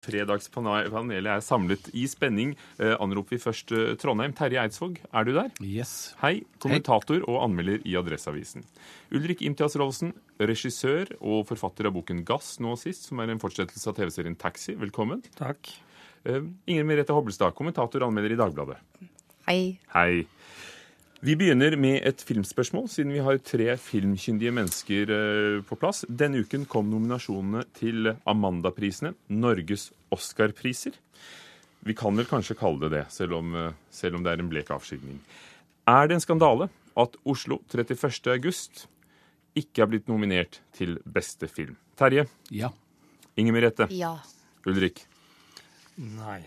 Fredagspanelet er samlet i spenning. Eh, anroper vi først eh, Trondheim. Terje Eidsvåg, er du der? Yes. Hei. Kommentator og anmelder i Adresseavisen. Ulrik Imtias Rolfsen, regissør og forfatter av boken 'Gass' nå sist, som er en fortsettelse av TV-serien 'Taxi'. Velkommen. Takk. Eh, Inger Merete Hobbelstad, kommentator og anmelder i Dagbladet. Hei. Hei. Vi begynner med et filmspørsmål, siden vi har tre filmkyndige mennesker eh, på plass. Denne uken kom nominasjonene til Amanda-prisene, Norges Oscar-priser. Vi kan vel kanskje kalle det det, selv om, eh, selv om det er en blek avskygning. Er det en skandale at Oslo 31. august ikke er blitt nominert til beste film? Terje? Ja. Inger Merete? Ja. Ulrik? Nei.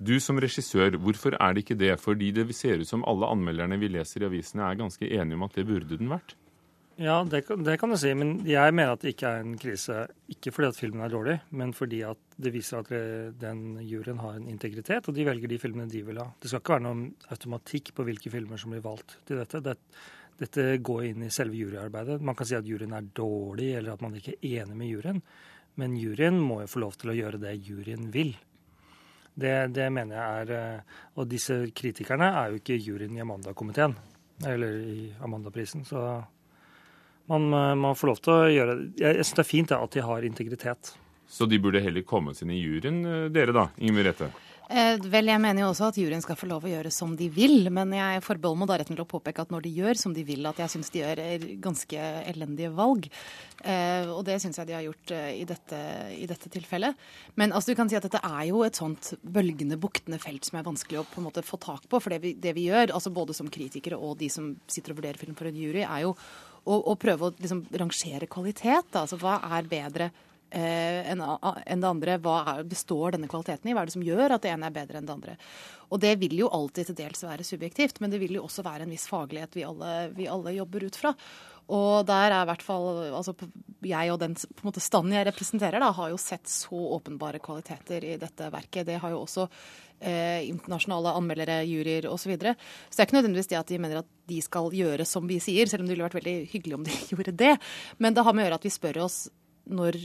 Du som regissør, hvorfor er det ikke det? Fordi det ser ut som alle anmelderne vi leser i avisene er ganske enige om at det burde den vært. Ja, det, det kan du si, men jeg mener at det ikke er en krise. Ikke fordi at filmen er dårlig, men fordi at det viser at den juryen har en integritet, og de velger de filmene de vil ha. Det skal ikke være noen automatikk på hvilke filmer som blir valgt til dette. Det, dette går inn i selve juryarbeidet. Man kan si at juryen er dårlig, eller at man ikke er enig med juryen, men juryen må jo få lov til å gjøre det juryen vil. Det, det mener jeg er eh, Og disse kritikerne er jo ikke juryen i Amanda-komiteen, eller i Amanda-prisen, så man, eh, man får lov til å gjøre Jeg, jeg syns det er fint ja, at de har integritet. Så de burde heller kommet inn i juryen, eh, dere da, Inger Merete? Eh, vel, jeg mener jo også at juryen skal få lov å gjøre som de vil, men jeg forbeholder meg da retten til å påpeke at når de gjør som de vil, at jeg syns de gjør ganske elendige valg. Eh, og det syns jeg de har gjort eh, i, dette, i dette tilfellet. Men altså, du kan si at dette er jo et sånt bølgende, buktende felt som er vanskelig å på en måte få tak på. For det vi, det vi gjør, altså både som kritikere og de som sitter og vurderer film for en jury, er jo å, å prøve å liksom rangere kvalitet. Da. Altså hva er bedre enn enn det andre. Hva består denne kvaliteten i? Hva er det som gjør at det ene er bedre enn det andre? Og det vil jo alltid til dels være subjektivt, men det vil jo også være en viss faglighet vi alle, vi alle jobber ut fra. Og der er i hvert fall altså jeg og den måte standen jeg representerer, da, har jo sett så åpenbare kvaliteter i dette verket. Det har jo også eh, internasjonale anmeldere, juryer osv. Så, videre. så det er ikke nødvendigvis det at de mener at de skal gjøre som vi sier, selv om det ville vært veldig hyggelig om de gjorde det. Men det har med å gjøre at vi spør oss når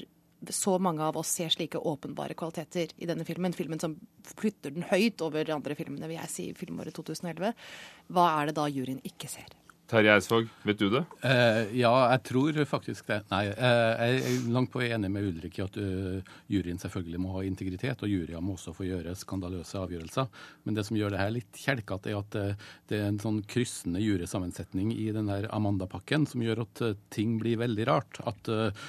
så mange av oss ser slike åpenbare kvaliteter i denne filmen, filmen som flytter den høyt over de andre filmene, vil jeg si, filmåret 2011, hva er det da juryen ikke ser? Terje Eidsvåg, vet du det? Eh, ja, jeg tror faktisk det. Nei, eh, jeg er langt på enig med Ulrik i at eh, juryen selvfølgelig må ha integritet, og juryer må også få gjøre skandaløse avgjørelser. Men det som gjør det her litt kjelkete, er at uh, det er en sånn kryssende jurysammensetning i den der Amanda-pakken som gjør at uh, ting blir veldig rart. At eh,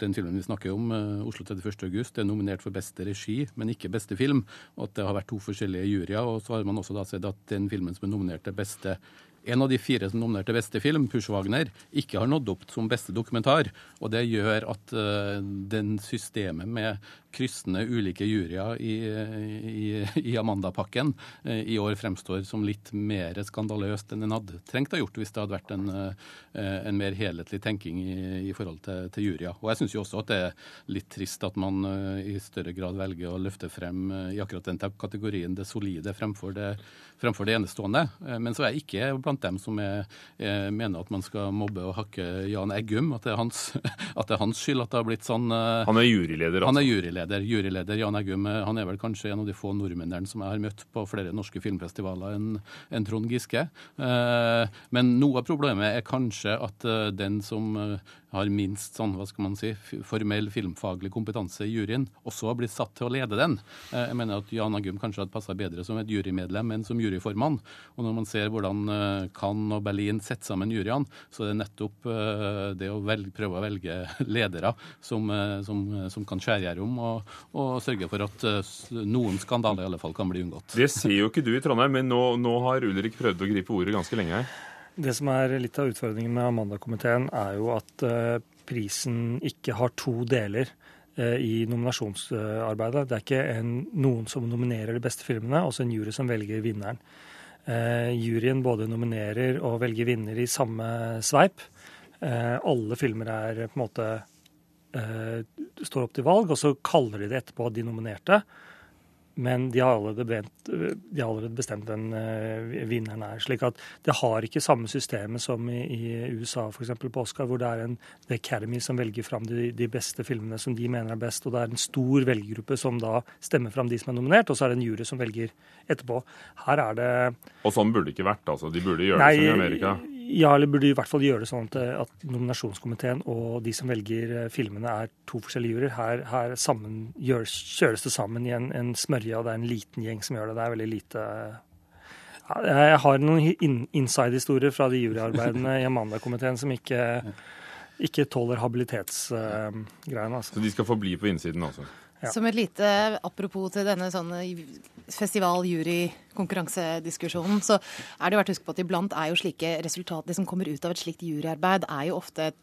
den filmen vi snakker om, Oslo 31. august, er nominert for beste regi, men ikke beste film. Og at det har vært to forskjellige juryer. Og så har man også da sett at den filmen som er nominert til beste en av de fire som nominerte beste film, Pushwagner, ikke har nådd opp som beste dokumentar. Og det gjør at uh, den systemet med kryssende ulike juryer i, i, i Amanda-pakken uh, i år fremstår som litt mer skandaløst enn den hadde trengt å gjort hvis det hadde vært en, uh, en mer helhetlig tenking i, i forhold til, til juryer. Og jeg syns jo også at det er litt trist at man i større grad velger å løfte frem i akkurat den kategorien det solide fremfor det, fremfor det enestående. men så er jeg ikke blant dem som er, er, mener at man skal mobbe og hakke Jan Eggum. At det er hans, at det er hans skyld at det har blitt sånn. Han er juryleder, altså? Han er juryleder. Juryleder Jan Eggum han er vel kanskje en av de få nordmennene som jeg har møtt på flere norske filmfestivaler enn en Trond Giske. Uh, men noe av problemet er kanskje at uh, den som har minst sånn, hva skal man si, formell filmfaglig kompetanse i juryen, også har blitt satt til å lede den. Jeg mener at Jan Agum kanskje hadde passa bedre som et jurymedlem enn som juryformann. Og når man ser hvordan Cannes og Berlin setter sammen juryene, så er det nettopp det å velge, prøve å velge ledere som, som, som kan skjære om, og, og, sørge for at noen skandaler i alle fall kan bli unngått. Det ser jo ikke du i Trondheim, men nå, nå har Ulrik prøvd å gripe ordet ganske lenge her. Det som er litt av utfordringen med Amanda-komiteen, er jo at uh, prisen ikke har to deler uh, i nominasjonsarbeidet. Det er ikke en, noen som nominerer de beste filmene, og så en jury som velger vinneren. Uh, juryen både nominerer og velger vinner i samme sveip. alle filmer er på en måte står opp til valg, og så kaller de det etterpå de nominerte. Men de har allerede bestemt, de har allerede bestemt hvem uh, vinneren er. slik at det har ikke samme systemet som i, i USA f.eks. på Oscar, hvor det er en The Academy som velger fram de, de, beste filmene som de mener er best, og det er en stor velgergruppe som da stemmer fram de som er nominert, og så er det en jury som velger etterpå. Her er det Og sånn burde det ikke vært, altså? De burde gjøre Nei, det som i Amerika? Ja, eller burde i hvert fall gjøre det sånn at, at nominasjonskomiteen og de som velger eh, filmene, er to forskjellige juryer. Her, her sammen, gjør, kjøres det sammen i en, en, smørje, og det er en liten gjeng som gjør det. Det er veldig lite Jeg har noen inside-historier fra de juryarbeidene i Amanda-komiteen som ikke, ikke tåler habilitetsgreiene. Uh, altså. Så de skal få bli på innsiden, altså? Som et lite apropos til denne sånn festival-jury-konkurransediskusjonen, så er det verdt å huske på at iblant er jo slike resultat Det som kommer ut av et slikt juryarbeid, er jo ofte et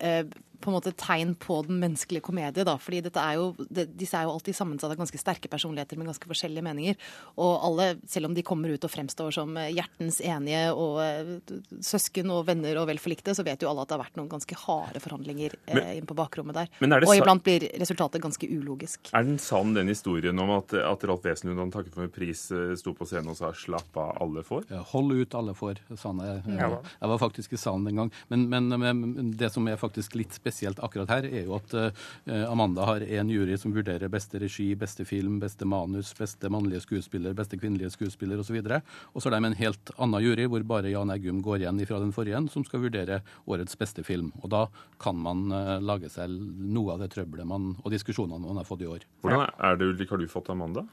eh, på en måte tegn på den menneskelige komedie. da, fordi dette er jo, det, Disse er jo alltid sammensatt av ganske sterke personligheter med ganske forskjellige meninger. Og alle, selv om de kommer ut og fremstår som hjertens enige og uh, søsken og venner og vel forlikte, så vet jo alle at det har vært noen ganske harde forhandlinger uh, inn på bakrommet der. og iblant blir resultatet ganske ulogisk. Er den sann, den historien om at, at Ralf Wesenlund, han takket for en pris, sto på scenen og sa 'slapp av, alle får'? Ja, hold ut, alle får, sa han. Jeg, jeg, jeg, var faktisk i salen den gang. Men, men, men det som er faktisk litt spesielt spesielt akkurat her, er jo at uh, Amanda har en jury som vurderer beste regi, beste film, beste manus, beste mannlige skuespiller, beste kvinnelige skuespiller osv. Og, og så har de en helt annen jury hvor bare Jan Eggum går igjen fra den forrige, som skal vurdere årets beste film. Og da kan man uh, lage seg noe av det trøbbelet man, og diskusjonene man har fått i år. Hvordan er det, Ulrik, har du fått Amanda?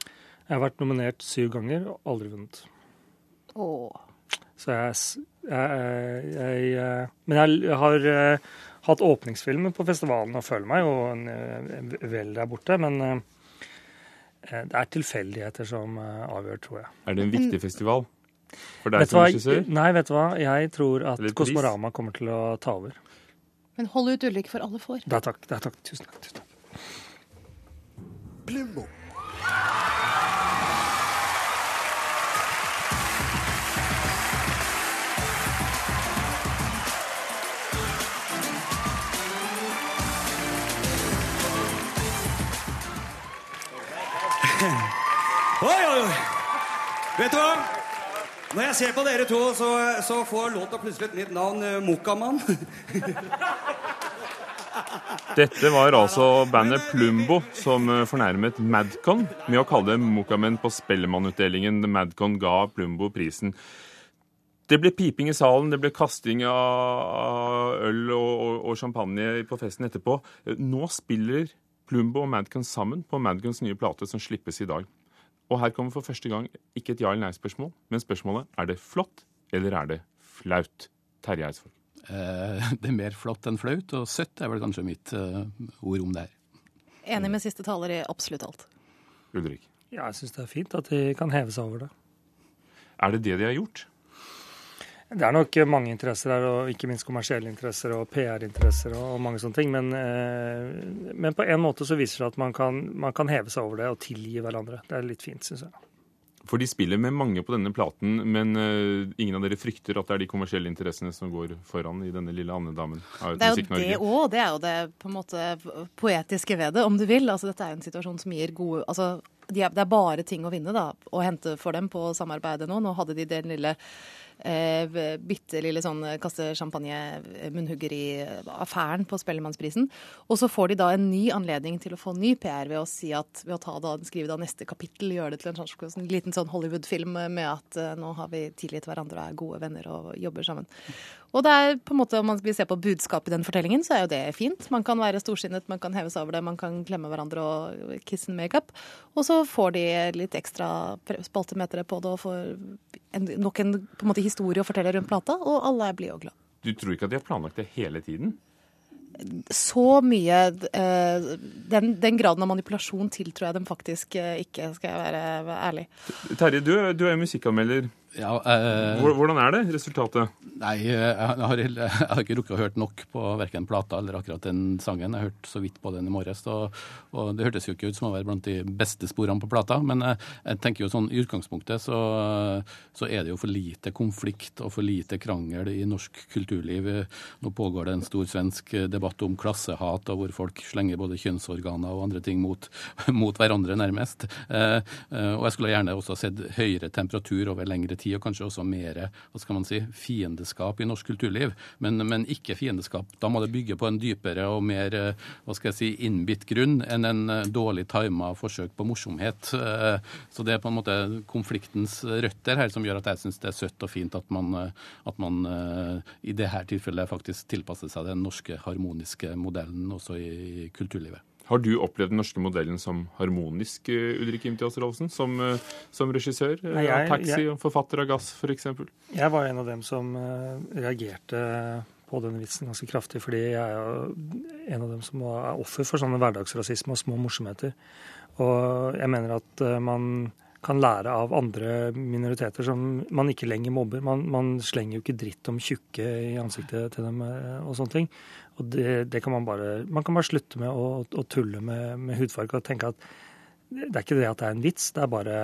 Jeg har vært nominert syv ganger og aldri vunnet. Åh. Så jeg, jeg, jeg, jeg Men jeg har hatt åpningsfilmer på festivalen og føler meg jo vel der borte. Men eh, det er tilfeldigheter som eh, avgjør, tror jeg. Er det en viktig festival for deg som regissør? Nei, vet du hva. Jeg tror at Kosmorama kommer til å ta over. Men hold ut Ulrik, for alle får. Det er takk. Det er takk. Tusen takk. Tusen takk. Oi, oi, oi. Vet du hva? Når jeg ser på dere to, så, så får låta plutselig et nytt navn. Uh. Dette var altså bandet Plumbo som eh, fornærmet Madcon med å kalle det Mokamen på Spellemannutdelingen. Madcon ga Plumbo prisen. Det ble piping i salen, det ble kasting av øl og, og, og champagne på festen etterpå. Nå spiller Plumbo og Madcon sammen på Madcons nye plate som slippes i dag. Og her kommer for første gang ikke et ja- eller nei-spørsmål, men spørsmålet er det flott eller er det flaut? Terje Eidsvåg. Eh, det er mer flott enn flaut, og søtt er vel kanskje mitt uh, ord om det her. Enig med siste taler i absolutt alt. Ulrik? Ja, jeg syns det er fint at de kan heve seg over det. Er det det de har gjort? Det er nok mange interesser her, og ikke minst kommersielle interesser og PR-interesser og mange sånne ting. Men, eh, men, på en måte så viser det at man kan, man kan heve seg over det og tilgi hverandre. Det er litt fint, syns jeg. For de spiller med mange på denne platen, men uh, ingen av dere frykter at det er de kommersielle interessene som går foran i denne lille andedamen? Det er jo det òg. Det er jo det på en måte poetiske ved det, om du vil. Altså, dette er jo en situasjon som gir gode altså, de er, Det er bare ting å vinne da, å hente for dem på samarbeidet nå. Nå hadde de den lille eh, bitte lille sånn kaste champagne-munnhuggeri-affæren på Spellemannsprisen. Og så får de da en ny anledning til å få ny PR ved å si at ved å da, skrive da neste kapittel, gjøre det til en sånn liten sånn Hollywood-film med at uh, nå har vi tilgitt til hverandre og er gode venner og jobber sammen. Og det er på en måte, Om man vil se på budskapet i den fortellingen, så er jo det fint. Man kan være storsinnet, man kan heve seg over det, man kan klemme hverandre og kiss and makeup. Og så får de litt ekstra spaltemetere på det og får en, nok en, på en måte, historie å fortelle rundt plata, og alle er blide og glade. Du tror ikke at de har planlagt det hele tiden? Så mye eh, den, den, graden av manipulasjon tiltror jeg dem faktisk eh, ikke, skal jeg være ærlig. Terje, du, du er musikkanmelder. Ja, eh, Hvordan er det, resultatet? Nei, jeg har, jeg har ikke rukket å høre nok på verken plata eller akkurat den sangen. Jeg hørte så vidt på den i morges, og, og det hørtes jo ikke ut som å være blant de beste sporene på plata. Men jeg, jeg tenker jo sånn i utgangspunktet så, så, er det jo for lite konflikt og for lite krangel i norsk kulturliv. Nå pågår det en stor svensk debatt om klassehat, og hvor folk slenger både kjønnsorganer og andre ting mot, mot hverandre, nærmest. Eh, og jeg skulle gjerne også sett høyere temperatur over lengre tid tid, og kanskje også mer hva skal man si, fiendeskap i norsk kulturliv. Men, men, ikke fiendeskap. Da må det bygge på en dypere og mer hva skal jeg si, innbitt grunn enn en eh, dårlig tima forsøk på morsomhet. Eh, så det er på en måte konfliktens røtter her som gjør at jeg syns det er søtt og fint at man, eh, at man i dette tilfellet faktisk tilpasser seg den norske harmoniske modellen også i kulturlivet. Har du opplevd den norske modellen som harmonisk, eh, Ulrik Imtias Rolfsen? Som, eh, som regissør eh, Nei, jeg, Taxi jeg, og forfatter av Gass, f.eks.? Jeg var en av dem som reagerte på denne vitsen ganske kraftig, fordi jeg er en av dem som er offer for sånne hverdagsrasisme og små morsomheter. Og jeg mener at man kan lære av andre minoriteter som man ikke lenger mobber. Man, man slenger jo ikke dritt om tjukke i ansiktet til dem og sånne ting. Og det, det, kan man bare Man kan bare slutte med å, å tulle med, med, hudfarge og tenke at det er ikke det at det er en vits, det er bare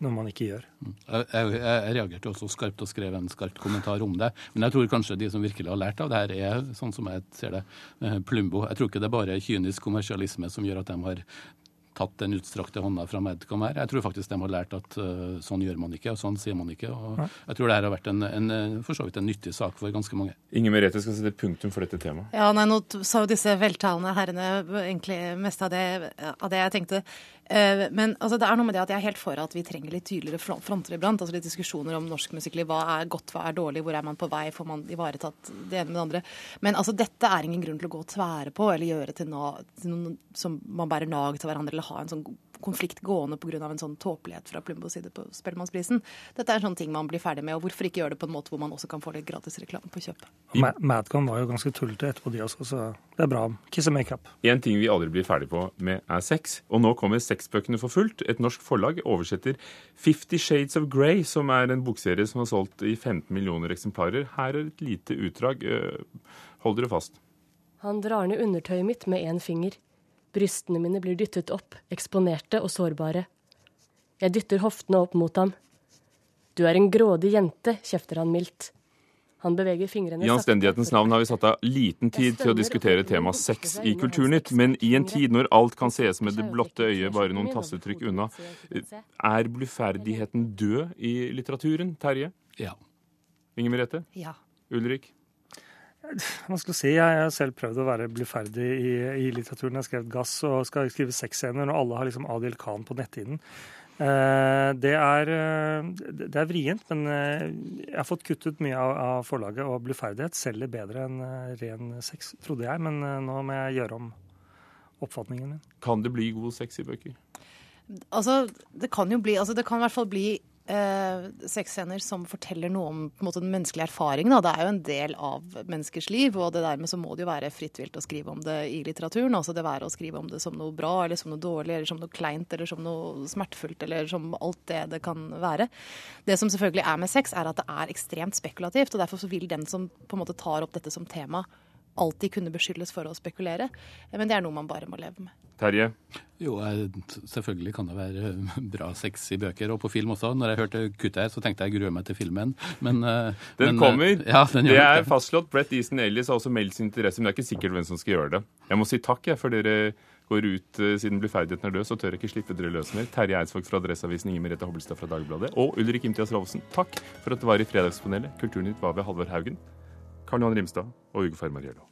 noe man ikke gjør. Mm. Jeg, jeg, jeg, reagerte også skarpt og skrev en skarpt kommentar om det. Men jeg tror kanskje de som virkelig har lært av det her, er sånn som jeg ser det, eh, Plumbo. Jeg tror ikke det er bare kynisk kommersialisme som gjør at de har tatt den utstrakte hånda fra Medcom her. Jeg tror faktisk de har lært at uh, sånn gjør man ikke, og sånn sier man ikke. og Jeg tror det her har vært en, en, eh, for så vidt en nyttig sak for ganske mange. Inger Merete skal sette punktum for dette temaet. Ja, nei, Nå sa jo disse veltalende herrene egentlig mest av det, av det jeg tenkte. Uh, men altså, det er noe med det at jeg er helt for at vi trenger litt tydeligere fronter iblant. altså Litt diskusjoner om norsk musikkliv. Hva er godt, hva er dårlig, hvor er man på vei, får man ivaretatt det ene med det andre. Men altså, dette er ingen grunn til å gå og tvære på eller gjøre til noe, til noe som man bærer nag til hverandre eller ha en sånn konflikt gående pga. en sånn tåpelighet fra Plumbos side på Spellemannsprisen. Dette er sånne ting man blir ferdig med, og hvorfor ikke gjøre det på en måte hvor man også kan få litt gratis reklame på kjøpet. Madcon var jo ganske tullete etterpå, de også, så det er bra. Kiss and make up. En ting vi aldri blir ferdig på med, er sex. Og nå kommer sexbøkene for fullt. Et norsk forlag oversetter Fifty Shades of Grey, som er en bokserie som har solgt i 15 millioner eksemplarer. Her er et lite utdrag. Eh, hold dere fast. Han drar ned undertøyet mitt med én finger. Brystene mine blir dyttet opp, eksponerte og sårbare. Jeg dytter hoftene opp mot ham. Du er en grådig jente, kjefter han mildt. Han beveger fingrene I anstendighetens navn har vi satt av liten tid til å diskutere temaet sex i Kulturnytt, men i en tid når alt kan sees med det blotte øyet bare noen tassetrykk unna, er bluferdigheten død i litteraturen, Terje? Ja. Inger Merete? Ja. Ulrik? Hva å si? Jeg har selv prøvd å være bluferdig i, i litteraturen. Jeg har skrevet 'Gass' og skal skrive sexscener, og alle har liksom Adil Khan på netthinen. Eh, det er, eh, det er vrient, men eh, jeg har fått kuttet mye av, av forlaget, og bluferdighet selger bedre enn ren sex, trodde jeg. Men nå må jeg gjøre om oppfatningen min. Kan det bli god sex i bøker? Altså, det kan jo bli altså Det kan i hvert fall bli eh, sexscener som forteller noe om måte, den menneskelige erfaringen. Det er jo en del av menneskers liv, og det dermed så må det jo være fritt vilt å skrive om det i litteraturen. Altså det være å skrive om det som noe bra, eller som noe dårlig, eller som noe kleint, eller som noe smertefullt, eller som alt det det kan være. Det som selvfølgelig er med sex, er at det er ekstremt spekulativt, og derfor så vil den som på en måte tar opp dette som tema, alltid kunne beskyldes for å spekulere. Men det er noe man bare må leve med. Terje? Jo, selvfølgelig kan det være bra sex i bøker, og på film også. Når jeg hørte kuttet her, så tenkte jeg grue meg til filmen, men Den men, eh, kommer. Ja, den det er fastslått. Brett Easton Ellis har også meldt sin interesse, men det er ikke sikkert hvem som skal gjøre det. Jeg må si takk, jeg, for dere går ut uh, siden bluferdigheten er død, så tør jeg ikke slippe dere løs mer. Terje Eidsvåg fra Adresseavisen, Inger Merete Hobbelstad fra Dagbladet og Ulrik Imtias Rolfsen, takk for at du var i Fredagspanelet. Kulturnytt var ved Halvor Haugen, Karl Johan Rimstad og Ugo Fermariello.